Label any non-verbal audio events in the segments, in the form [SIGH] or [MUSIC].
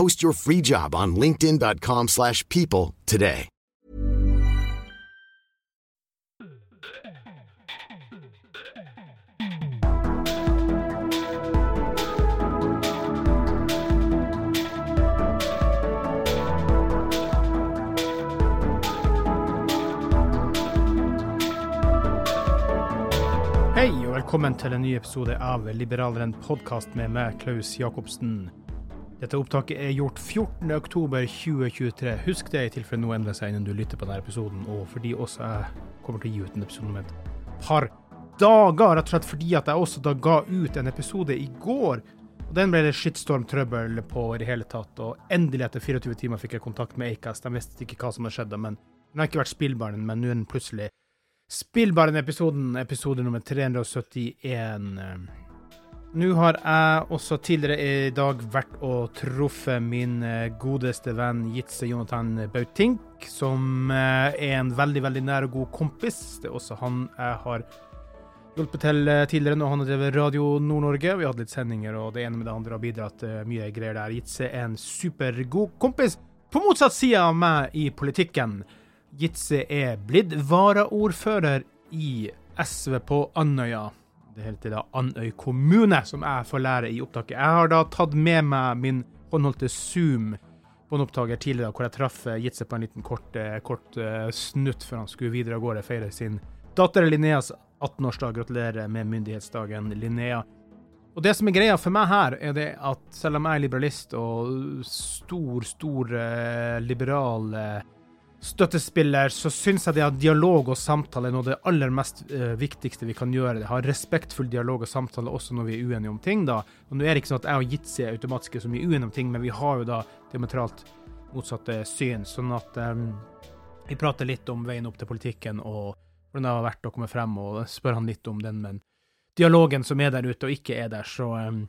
Post your free job on linkedin.com/people slash people today. Hei og velkommen til en ny episode av Liberaleren podkast med meg, Klaus Jacobsen. Dette opptaket er gjort 14.10.2023. Husk det i tilfelle noe endrer seg innen du lytter på denne episoden, og fordi også jeg kommer til å gi ut en episode om et par dager, rett og slett fordi at jeg også da ga ut en episode i går. Og Den ble det shitstorm-trøbbel på i det hele tatt, og endelig etter 24 timer fikk jeg kontakt med Acast. De visste ikke hva som hadde skjedd, men den har ikke vært spillbar, men nå er den plutselig spillbar, den episoden, episode nummer 371. Nå har jeg også tidligere i dag vært og truffet min eh, godeste venn Jitze Jonathan Bautink, som eh, er en veldig, veldig nær og god kompis. Det er også han jeg har hjulpet til eh, tidligere når han har drevet Radio Nord-Norge. Vi hatt litt sendinger, og det ene med det andre har bidratt mye greier der. Jitze er en supergod kompis på motsatt side av meg i politikken. Jitze er blitt varaordfører i SV på Andøya. Det heter da Andøy kommune, som jeg får lære i opptaket. Jeg har da tatt med meg min håndholdte Zoom på en opptaker tidligere, hvor jeg traff Jitze på en liten kort, eh, kort eh, snutt før han skulle videre av gårde feire sin datter Linneas 18-årsdag. Gratulerer med myndighetsdagen, Linnea. Og det som er greia for meg her, er det at selv om jeg er liberalist og stor, stor eh, liberal eh, støttespiller, så syns jeg det at dialog og samtale er noe av det aller mest eh, viktigste vi kan gjøre. Ha respektfull dialog og samtale også når vi er uenige om ting. da. Og Nå er det ikke sånn at jeg og Jitsi er automatisk så mye uenige om ting, men vi har jo da diametralt motsatte syn. Sånn at eh, vi prater litt om veien opp til politikken og hvordan det har vært å komme frem, og spør han litt om den, men dialogen som er der ute og ikke er der, så eh,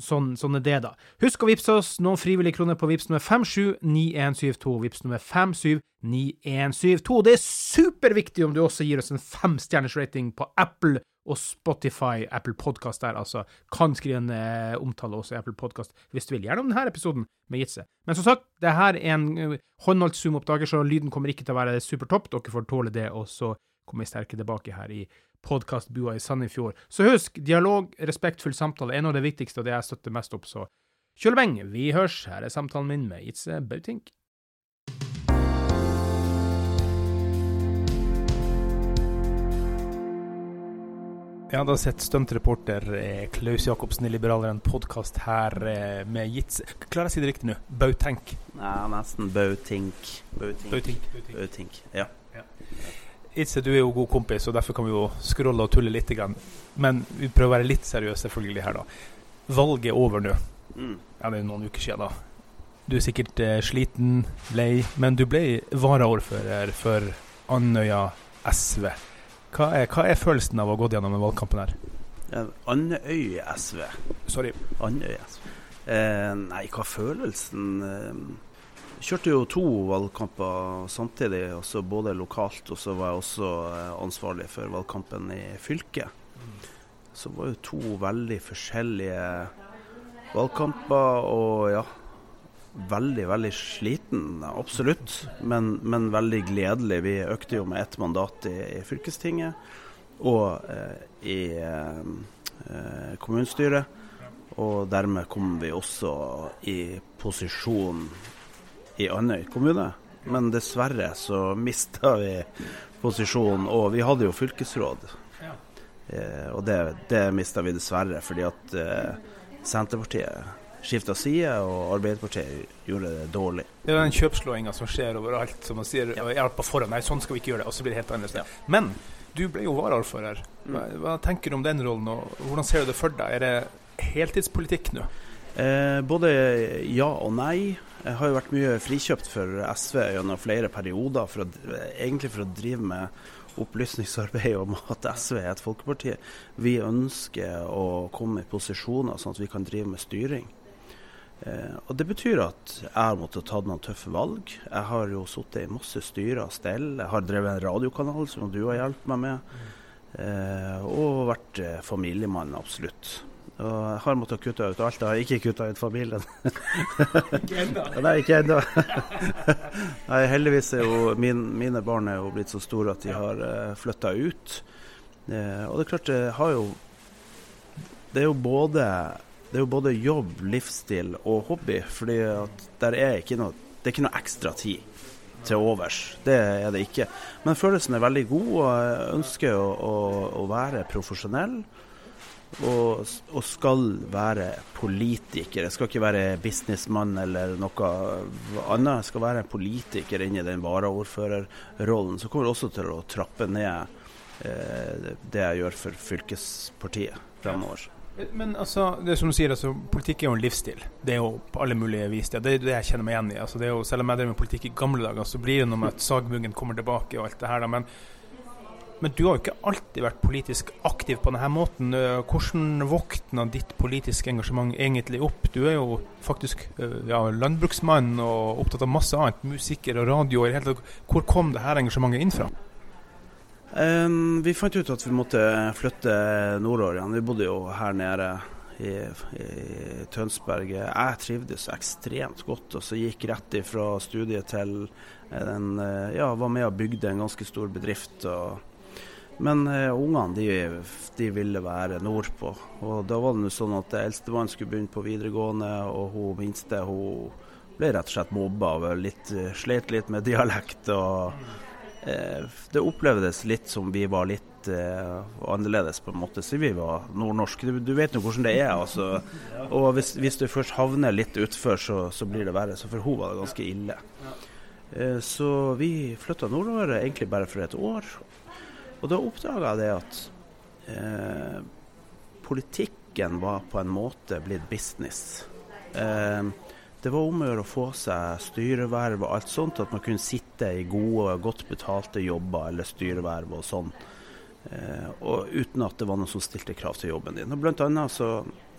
Sånn, sånn er det, da. Husk å vippse oss noen frivillige kroner på vips nummer 579172. Vips nummer 579172. Det er superviktig om du også gir oss en femstjerners rating på Apple og Spotify. Apple Podcast der, altså. Kan skrive en eh, omtale også i Apple Podcast hvis du vil. Gjerne om denne episoden med Jitse. Men som sagt, det her er en uh, håndholdt Zoom-oppdager, så lyden kommer ikke til å være supertopp. Dere får tåle det, og så kommer jeg sterke tilbake her i podkastbua i Sandefjord. Så husk, dialog, respektfull samtale er noe av det viktigste, og det jeg støtter mest opp, så Kjølbeng, vi hørs. Her er samtalen min med Itze Bautink. Ja, da sitter stuntreporter reporter Klaus Jacobsen i Liberaleren podkast her eh, med Jitz. Klarer jeg å si det riktig nå? Bautenk. Nei, nesten Bautink. Bautink. Bautink. Bautink. Ja. Itze, du er jo god kompis, og derfor kan vi jo scrolle og tulle litt. Men vi prøver å være litt seriøse selvfølgelig her, da. Valget er over nå. Mm. Ja, det er noen uker siden, da. Du er sikkert eh, sliten, lei, men du ble varaordfører for Andøya SV. Hva er, hva er følelsen av å ha gått gjennom den valgkampen her? Ja, Andøy SV. Sorry. Andøy SV. Eh, nei, hva er følelsen? Eh, kjørte jo to valgkamper samtidig, også både lokalt og så var jeg også eh, ansvarlig for valgkampen i fylket. Så det var jo to veldig forskjellige valgkamper, og ja Veldig, veldig sliten, absolutt, men, men veldig gledelig. Vi økte jo med ett mandat i, i fylkestinget og eh, i eh, kommunestyret. Og dermed kom vi også i posisjon i Andøy kommune. Men dessverre så mista vi posisjonen, og vi hadde jo fylkesråd. Eh, og det, det mista vi dessverre fordi at eh, Senterpartiet skifta side, og Arbeiderpartiet gjorde det dårlig. Det er den kjøpslåinga som skjer overalt, som man sier ja. ja, på forhånd. Nei, sånn skal vi ikke gjøre det. Og så blir det helt annerledes. Ja. Men du ble jo varaordfører. Hva, mm. hva, tenker du om den rollen, og hvordan ser du det for deg? Er det heltidspolitikk nå? Eh, både ja og nei. Jeg har jo vært mye frikjøpt for SV gjennom flere perioder, for å, egentlig for å drive med opplysningsarbeid om at SV er et folkeparti. Vi ønsker å komme i posisjoner sånn at vi kan drive med styring. Eh, og Det betyr at jeg har måttet ta noen tøffe valg. Jeg har jo sittet i masse styrer og stell. Jeg har drevet en radiokanal som du har hjulpet meg med. Eh, og vært eh, familiemann, absolutt. Og jeg har måttet kutte ut alt. Jeg har ikke kutta ut familien. [LAUGHS] ikke ennå? Nei, ikke ennå. [LAUGHS] Nei, heldigvis er jo min, mine barn er jo blitt så store at de har uh, flytta ut. Uh, og det er klart, det har jo Det er jo både det er jo både jobb, livsstil og hobby. fordi at der er ikke noe, det er ikke noe ekstra tid til overs. Det er det ikke. Men følelsen er veldig god, og jeg ønsker å, å, å være profesjonell og, og, skal være politiker. Jeg skal ikke være businessmann eller noe annet. Jeg skal være politiker inn i den varaordførerrollen. Så kommer jeg også til å trappe ned eh, det jeg gjør for fylkespartiet fremover. Men altså, det som du sier, altså, politikk er jo en livsstil. Det er jo på alle mulige vis. Det er det jeg kjenner meg igjen i. Altså, det er jo, selv om jeg drev med politikk i gamle dager, så blir det noe med at sagmuggen kommer tilbake og alt det her. Da. Men men du har jo ikke alltid vært politisk aktiv på denne måten. Eh, hvordan våkna ditt politiske engasjement egentlig opp? Du er jo faktisk eh, ja, landbruksmann og opptatt av masse annet, musiker og radio. Hvor kom dette engasjementet inn fra? Um, vi fant ut at vi måtte flytte nordover igjen. Vi bodde jo her nede i, i Tønsberg. Jeg trivdes ekstremt godt, og så gikk rett ifra studiet til en, ja, var med og bygde en ganske stor bedrift. og men uh, ungene de, de, ville være nordpå. Og da var det sånn at eldstemann skulle begynne på videregående, og hun minste hun ble rett og slett mobba og litt, uh, slet litt med dialekt. og uh, Det opplevdes litt som vi var litt annerledes, på en måte, siden vi var nordnorske. Du, du vet jo hvordan det er. altså. Og hvis, hvis du først havner litt utfor, så, så, blir det verre. Så for hun var det ganske ille. Så vi flytta nordover egentlig bare for et år. Og da oppdaga jeg det at eh, politikken var på en måte blitt business. Eh, det var om å gjøre å få seg styreverv og alt sånt, at man kunne sitte i gode, godt betalte jobber eller styreverv og sånn. Eh, og uten at det var noen som stilte krav til jobben din. Og blant annet så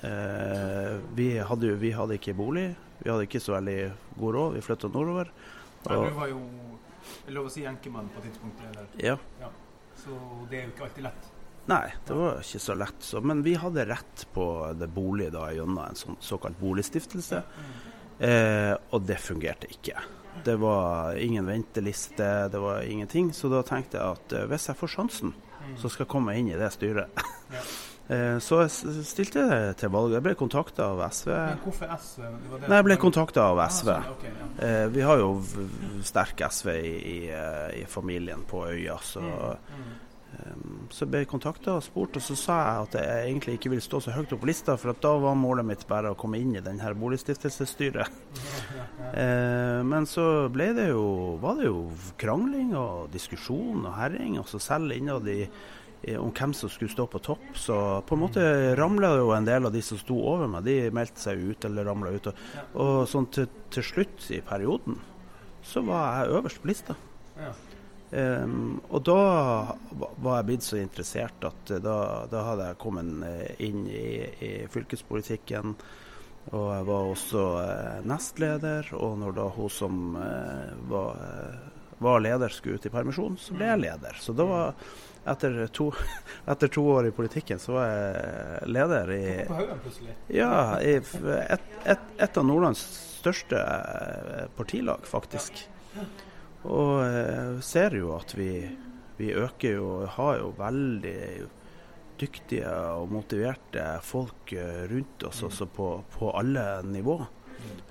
eh, vi, hadde jo, vi hadde ikke bolig. Vi hadde ikke så veldig god råd. Vi flytta nordover. Og, du var jo lov å si enkemann på tidspunktet? Eller? Ja. ja. Så det er jo ikke alltid lett. Nei, det var ikke så lett. Så, men vi hadde rett på det bolig da gjennom en sånn såkalt boligstiftelse. Eh, og det fungerte ikke. Det var ingen venteliste, det var ingenting. Så da tenkte jeg at eh, hvis jeg får sjansen, så skal jeg komme inn i det styret. [LAUGHS] eh, så jeg stilte til valg. Jeg ble kontakta av SV. Men hvorfor SV? Nei, jeg ble kontakta av SV. Ah, sånn, okay, ja. eh, vi har jo sterk SV i, i, eh, i, familien på øya, så mm, mm. Så ble jeg kontakta og spurt, og så sa jeg at jeg egentlig ikke ville stå så høyt opp på lista, for da var målet mitt bare å komme inn i denne boligstiftelsesstyret. [LAUGHS] Men så ble det jo, var det jo krangling og diskusjon og herring, og så selv innad i om hvem som skulle stå på topp. Så på en måte ramla jo en del av de som sto over meg, de meldte seg ut eller ramla ut. Og, og sånn til, til, slutt i perioden så var jeg øverst på lista. Ja. Um, og da var jeg blitt så interessert at eh, da, da hadde jeg kommet eh, inn i, i fylkespolitikken. Og jeg var også nestleder, og når da hun som var, var, leder skulle ut i permisjon, så ble jeg leder. Så da var etter to, [LAUGHS] etter to år i politikken, så var jeg leder i Ja, i et, et, et av Nordlands største partilag, faktisk. Og eh, ser jo at vi, vi øker jo, har jo veldig dyktige og motiverte folk eh, rundt oss også på, på alle nivå.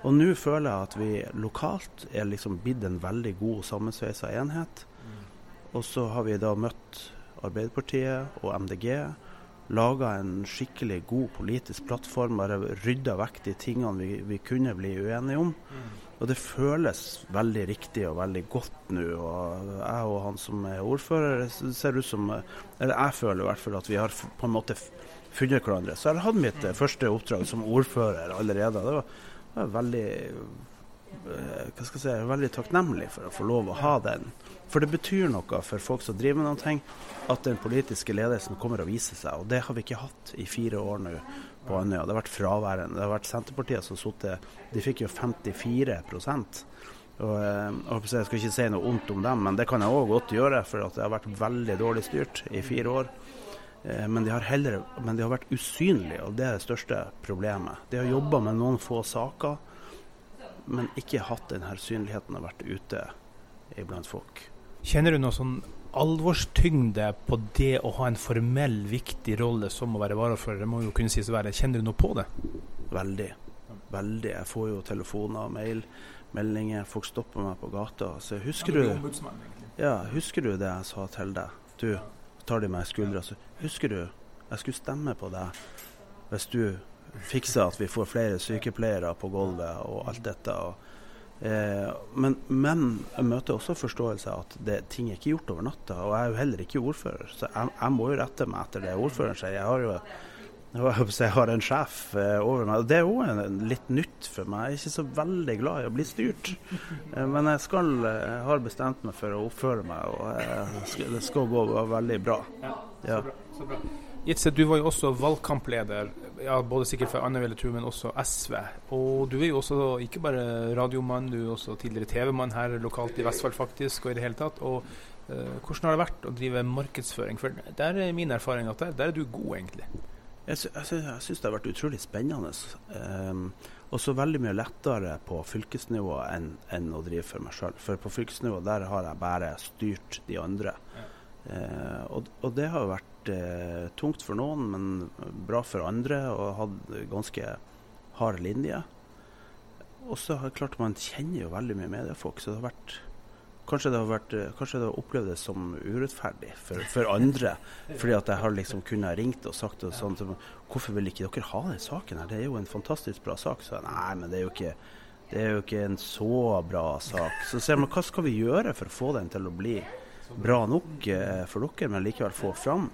Og nå føler jeg at vi lokalt er liksom blitt en veldig god sammensveisa enhet. Og så har vi da møtt Arbeiderpartiet og MDG. Laga en skikkelig god politisk plattform, bare rydda vekk de tingene vi, vi kunne bli uenige om. Og det føles veldig riktig og veldig godt nå. Og jeg og han som er ordfører, ser ut som Eller jeg føler i hvert fall at vi har på en måte funnet hverandre. Så jeg har hatt mitt mm. første oppdrag som ordfører allerede. Det var, var veldig eh, hva skal jeg si, veldig takknemlig for å få lov å ha den. For det betyr noe for folk som driver med noe, at den politiske ledelsen kommer og viser seg. Og det har vi ikke hatt i fire år nå på Andøya. Det har vært fraværende. Det har vært Senterpartiet som sittet De fikk jo 54 og, eh, og Jeg skal ikke si noe ondt om dem, men det kan jeg òg godt gjøre, for det har vært veldig dårlig styrt i fire år. Eh, men de har, heller, men de har vært usynlige, og det er det største problemet. De har jobba med noen få saker, men ikke hatt denne synligheten og vært ute iblant folk. Kjenner du noe sånn alvorstyngde på det å ha en formell, viktig rolle som å være varafører? Det må jo kunne sies å være. Kjenner du noe på det? Veldig. Veldig. Jeg får jo telefoner, mail, meldinger. Folk stopper meg på gata. Så husker du Ja, husker du det jeg sa til deg? Du, tar de meg i skuldra, så husker du jeg skulle stemme på deg hvis du fikser at vi får flere sykepleiere på gulvet og alt dette. Eh, men, men, jeg møter også forståelse at det, ting er ikke gjort over natta. Og jeg er jo heller ikke ordfører, så jeg, jeg må jo rette meg etter det ordføreren sier. Jeg har jo jeg har en sjef eh, over meg. og Det er òg litt nytt for meg. Jeg er ikke så veldig glad i å bli styrt. Eh, men jeg, skal, jeg har bestemt meg for å oppføre meg, og det skal gå veldig bra. Ja, så bra, så bra. Jitse, du var jo også valgkampleder, ja, både sikkert for Anne Ville Tru, men også SV. Og du er jo også ikke bare radiomann, du er også tidligere TV-mann her lokalt i Vestfold faktisk, og i det hele tatt. Og uh, Hvordan har det vært å drive markedsføring? For der er min erfaring at der, der er du god, egentlig. Jeg, sy jeg syns det har vært utrolig spennende. Um, og så veldig mye lettere på fylkesnivå enn, enn å drive for meg sjøl. For på fylkesnivå der har jeg bare styrt de andre. Ja. Uh, og, og det har jo vært eh, tungt for noen, men bra for andre, og hatt ganske hard linje. Og så har klart man kjenner jo veldig mye mediefolk, så det har vært Kanskje det har, vært, kanskje det har opplevd det som urettferdig for, for andre. [LAUGHS] fordi at jeg har liksom kunnet ringt og sagt og sånt, Hvorfor vil ikke dere ha den saken her? Det er jo en fantastisk bra sak. Så nei, men det er jo ikke, det er jo ikke en så bra sak. Så ser man hva skal vi gjøre for å få den til å bli bra nok eh, for dere, men likevel få fram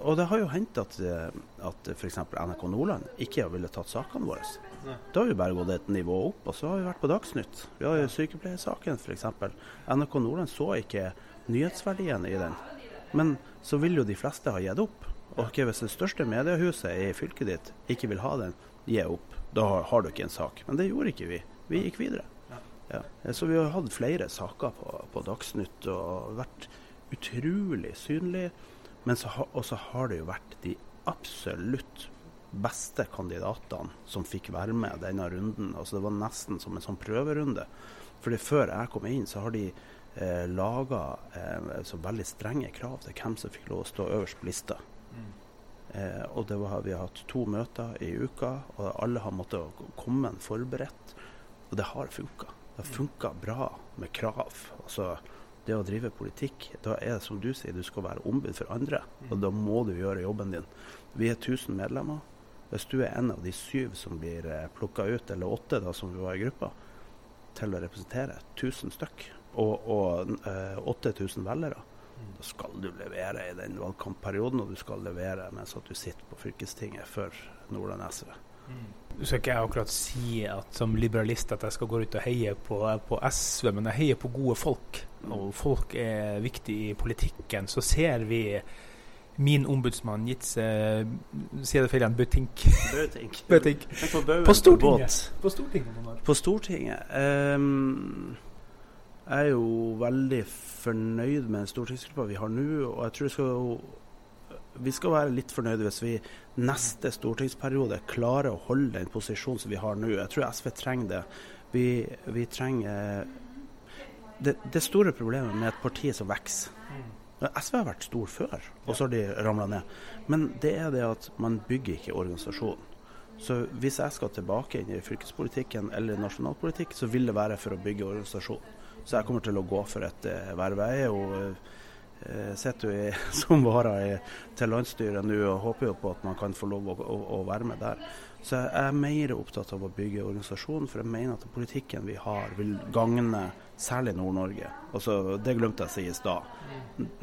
og det har jo hendt at, eh, at f.eks. NRK Nordland ikke ville tatt sakene våre. Da har vi bare gått et nivå opp, og så har vi vært på Dagsnytt. Vi har jo sykepleiersaken f.eks. NRK Nordland så ikke nyhetsverdien i den. Men så vil jo de fleste ha gitt opp. Og okay, hvis det største mediehuset i fylket ditt ikke vil ha den, gi opp. Da har du ikke en sak. Men det gjorde ikke vi. Vi gikk videre. Ja. Så vi har hatt flere saker på, på Dagsnytt og vært utrolig synlige. Men så også har det jo vært de absolutt beste kandidatene som fikk være med denne runden. Altså Det var nesten som en sånn prøverunde. Fordi før jeg kom inn, så har de eh, laga eh, så veldig strenge krav til hvem som fikk lov å stå øverst på lista. Mm. Eh, og det var, Vi har hatt to møter i uka, og alle har måttet komme forberedt. Og det har funka. Det funker bra med krav. Altså det å drive politikk, da er det som du sier, du skal være ombud for andre. Og da må du gjøre jobben din. Vi er 1000 medlemmer. Hvis du er en av de syv som blir eh, plukka ut, eller åtte da som vi var i gruppa, til å representere 1000 stykk, og, og eh, 8000 velgere, da skal du levere i den valgkampperioden, og du skal levere mens at du sitter på fylkestinget for Nordland SV. Du skal ikke jeg akkurat si at som liberalist at jeg skal gå ut og heie på, på SV, men jeg heier på gode folk. Og folk er viktig i politikken. Så ser vi min ombudsmann Jitze Sier det feil igjen? Bøtink. Bøtink. [LAUGHS] Butink. På Stortinget. På Stortinget. På Stortinget Um, Jeg er jo veldig fornøyd med den stortingsgruppa vi har nå. Og jeg tror det skal, vi skal være litt fornøyde hvis vi neste stortingsperiode klarer å holde den posisjonen som vi har nå. Jeg tror SV trenger det. Vi, vi trenger det, det store problemet med et parti som vokser SV har vært stor før, og så har de ramla ned. Men det er det at man bygger ikke organisasjonen. Så hvis jeg skal tilbake inn i fylkespolitikken eller nasjonalpolitikk, så vil det være for å bygge organisasjon. Så jeg kommer til å gå for et verv. Jeg er jo sitter jo [LAUGHS] som vara i, til landsstyret nå og håper jo på at man kan få lov å, å, å være med der. Så jeg er mer opptatt av å bygge organisasjonen, for jeg mener at politikken vi har vil gagne særlig Nord-Norge. Altså, det glemte jeg å si i stad.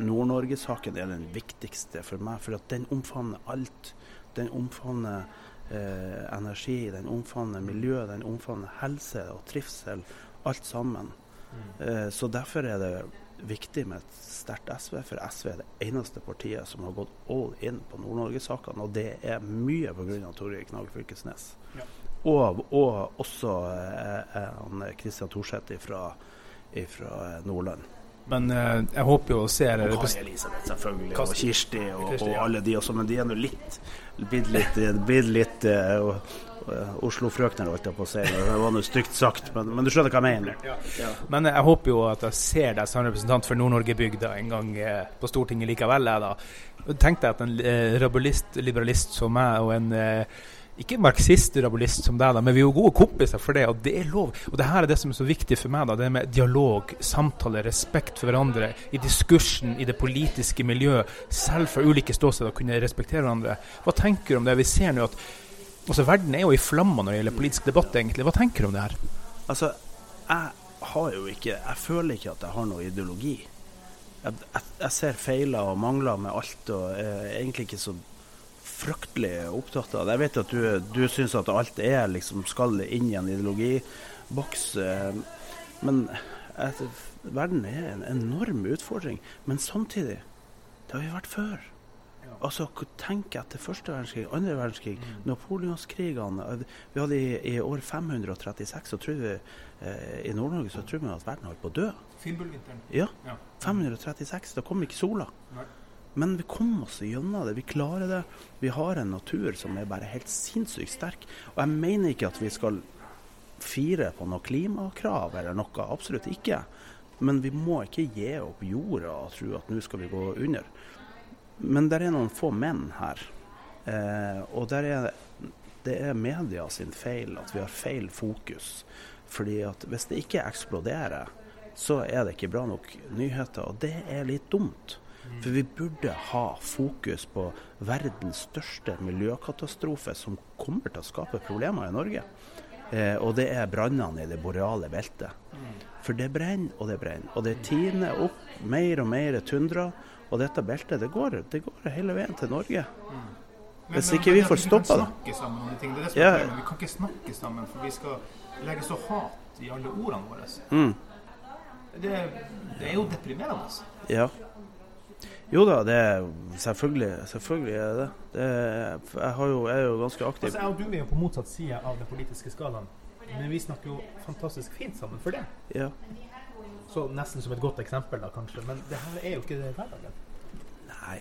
Nord-Norge-saken er den viktigste for meg, for den omfavner alt. Den omfavner eh, energi, den omfavner miljø, den omfavner helse og trivsel. Alt sammen. Eh, så derfor er det viktig med et sterkt SV, for SV er det eneste partiet som har gått all in på Nord-Norge-sakene. Og det er mye pga. Torgeir Knag Fylkesnes. Ja. Og, og, også eh, han Kristian Thorseth fra, Nordland. Men eh, jeg håper jo å se Og Kari Elisabeth, selvfølgelig. Og Kirsti og, og alle de også. Men de er nå litt blitt litt, blitt litt eh, og- og Oslo-frøkner, holdt jeg på å si. Det var noe stygt sagt, men, men du skjønner hva jeg mener. Men jeg håper jo at jeg ser deg som representant for Nord-Norge-bygda en gang eh, på Stortinget likevel. Jeg, da. Tenk deg at en eh, rabulist, liberalist som meg, og en eh, ikke marxist-rabulist som deg, da, men vi er jo gode kompiser for det, og det er lov. Og det her er det som er så viktig for meg, da, det med dialog, samtale, respekt for hverandre, i diskursen, i det politiske miljøet, selv fra ulike ståsteder, å kunne respektere hverandre. Hva tenker du om det? Vi ser nå at altså, verden er jo i flammer når det gjelder politisk debatt, egentlig. Hva tenker du om det her? Altså, jeg har jo ikke Jeg føler ikke at jeg har noe ideologi. Jeg, jeg, jeg ser feiler og mangler med alt, og er egentlig ikke så fryktelig opptatt av det. Jeg vet at du, du syns at alt er liksom skal inn i en ideologiboks, eh, men jeg, verden er en enorm utfordring. Men samtidig, det har vi vært før. Altså, Tenk etter første verdenskrig, andre verdenskrig, napoleonskrigene. Vi hadde i, i år 536, så tror vi eh, i Nord-Norge så tror vi at verden holdt på å dø. Finnbullvinteren. Ja, Ja. 536. Da kom ikke sola. Nei. Men vi kom oss gjennom det. Vi klarer det. Vi har en natur som er bare helt sinnssykt sterk. Og jeg mener ikke at vi skal fire på noe klimakrav eller noe. Absolutt ikke. Men vi må ikke gi opp jorda og tro at nå skal vi gå under. Men det er noen få menn her. Eh, og der er, det er media sin feil at vi har feil fokus. Fordi at hvis det ikke eksploderer, så er det ikke bra nok nyheter. Og det er litt dumt. For vi burde ha fokus på verdens største miljøkatastrofe som kommer til å skape problemer i Norge. Eh, og det er brannene i det boreale beltet. For det brenner og det brenner. Og det tiner opp mer og mer tundra. Og dette beltet det går, det går hele veien til Norge. Hvis ikke vi får stoppa det. Vi kan ikke snakke sammen for vi skal legge så hat i alle ordene våre. Mm. Det, det er jo deprimerende. Ja. Jo da, det er selvfølgelig, selvfølgelig er det det. Er, jeg, har jo, jeg er jo ganske aktiv. Altså, jeg og du er jo på motsatt side av den politiske skalaen, men vi snakker jo fantastisk fint sammen for det. Ja. Så nesten som et godt eksempel, da, kanskje. Men det her er jo ikke det hverdagen. Nei.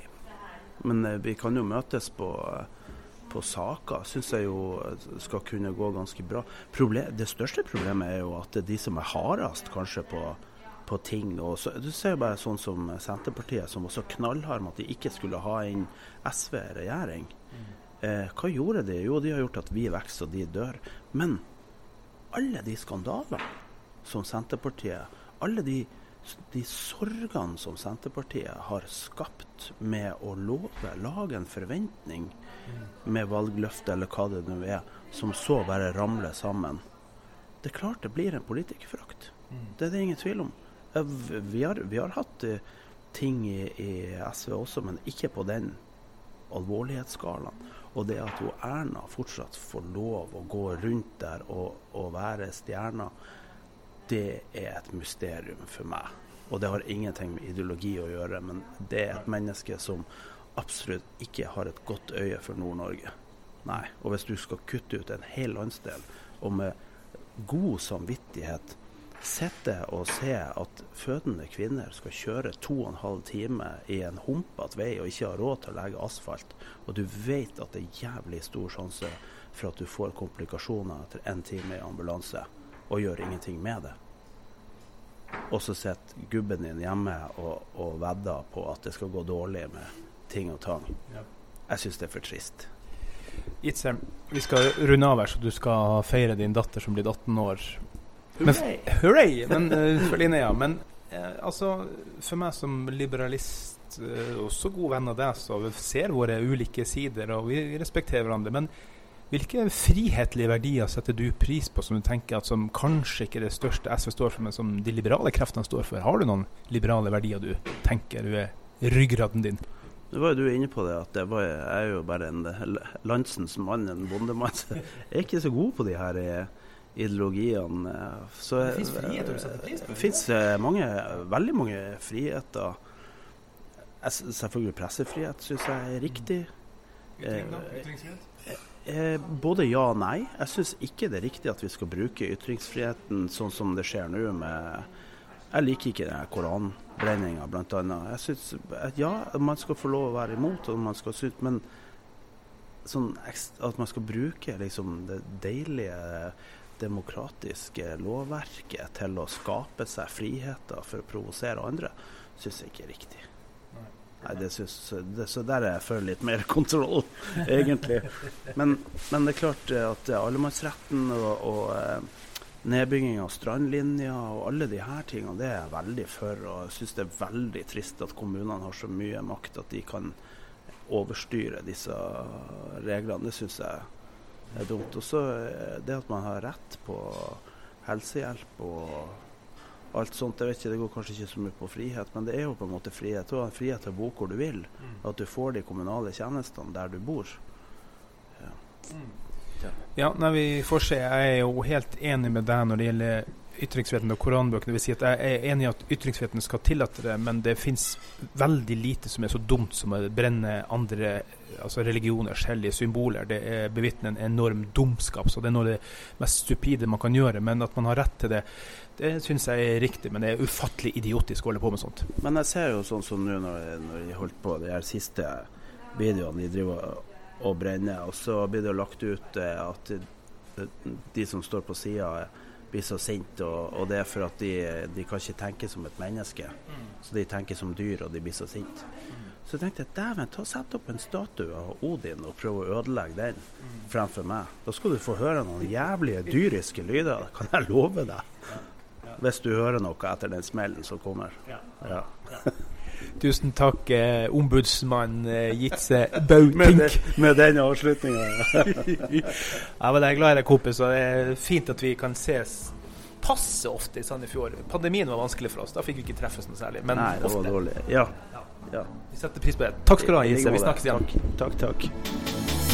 Men eh, vi kan jo møtes på, eh, på saker. Syns jeg jo eh, skal kunne gå ganske bra. Problem, det største problemet er jo at det er de som er hardest kanskje på, på ting. Og så, du ser jo bare sånn som Senterpartiet, som var så knallhard med at de ikke skulle ha inn SV i regjering. Eh, hva gjorde de? Jo, de har gjort at vi vokser og de dør. Men alle de skandalene som Senterpartiet Alle de, de sorgene som Senterpartiet har skapt med å love, lage en forventning med valgløfte eller hva det nå er, som så bare ramler sammen. Det er klart det blir en politikerforakt. Det er det ingen tvil om. Vi har, vi har hatt eh, ting i, i SV også, men ikke på den alvorlighetsskalaen. Og det at hun Erna fortsatt får lov å gå rundt der og, og være stjerna, det er et mysterium for meg. Og det har ingenting med ideologi å gjøre, men det er et menneske som absolutt ikke har et godt øye for Nord-Norge. Nei. Og hvis du skal kutte ut en hel landsdel, og med god samvittighet sitte og se at fødende kvinner skal kjøre to og en halv time i en humpete vei og ikke har råd til å legge asfalt, og du vet at det er jævlig stor sjanse for at du får komplikasjoner etter én time i ambulanse, og gjør ingenting med det. Og så sitter gubben din hjemme og, og vedder på at det skal gå dårlig med ting og tang. Jeg syns det er for trist. Itzem, vi skal runde av her, så du skal feire din datter som blir 18 år. Men, hurray! Men, uh, for Linnea. Men uh, altså, for meg som liberalist, uh, også god venn av deg, så vi ser våre ulike sider, og vi respekterer hverandre. Men hvilke frihetlige verdier setter du pris på, som du tenker at som kanskje ikke det største SV står for, men som de liberale kreftene står for? Har du noen liberale verdier du tenker du er ryggraden din? Nå var jo du inne på det, at det var, jeg er jo bare en landsens mann, en bondemann. Jeg er ikke så god på de her ideologiene. Så, det fins friheter du setter pris på? Det fins mange, veldig mange friheter. Selvfølgelig pressefrihet syns jeg er riktig. Eh, både ja og nei. Jeg syns ikke det er riktig at vi skal bruke ytringsfriheten sånn som det skjer nå med Jeg liker ikke den koranbrenninga, bl.a. Jeg syns ja, man skal få lov å være imot, og man skal synes, men sånn at man skal bruke liksom det deilige demokratiske lovverket til å skape seg friheter for å provosere andre, syns jeg ikke er riktig. Nei, det synes, det, Så der er jeg for litt mer kontroll, [LAUGHS] egentlig. Men, men, det er klart at allemannsretten og, og eh, nedbygging av strandlinja og alle de her tingene, det er jeg veldig for. Og jeg syns det er veldig trist at kommunene har så mye makt at de kan overstyre disse reglene. Det syns jeg er dumt. Og så det at man har rett på helsehjelp og alt sånt. Jeg vet ikke, Det går kanskje ikke så mye på frihet, men det er jo på en måte frihet. Og frihet til å bo hvor du vil. At du får de kommunale tjenestene der du bor. Ja. Ja, nei, vi får se. Jeg er jo helt enig med deg når det gjelder ytringsfriheten og koranbøkene. Vil si at jeg er enig i at ytringsfriheten skal tillate det, men det fins veldig lite som er så dumt som å brenne andre altså religioners hellige symboler. Det er bevitner en enorm dumskap. Så det er noe av det mest stupide man kan gjøre. Men at man har rett til det, det syns jeg er riktig. Men det er ufattelig idiotisk å holde på med sånt. Men jeg ser jo sånn som nå når, når de holdt på de her siste videoene de driver og brenner, og så blir det lagt ut at de som står på sida blir så sinte, og, og, det er for at de, de, kan ikke tenke som et menneske. Så de tenker som dyr, og de blir så sinte. Så jeg tenkte dæven, ta sett opp en statue av Odin og prøve å ødelegge den fremfor meg. Da skal du få høre noen jævlige dyriske lyder, kan jeg love deg. Hvis du hører noe etter den smellen som kommer. Ja. Tusen takk, eh, ombudsmann eh, Jitze Bautink. med, med den avslutninga. [LAUGHS] ja, men jeg er glad i deg, kompis. Og det er fint at vi kan ses passe ofte i Sandefjord. Pandemien var vanskelig for oss. Da fikk vi ikke treffes noe særlig. Men Nei, det ofte. var dårlig. Ja. ja. Vi setter pris på det. Takk skal du ha, Jitze. Vi snakkes igjen. Takk, takk. takk.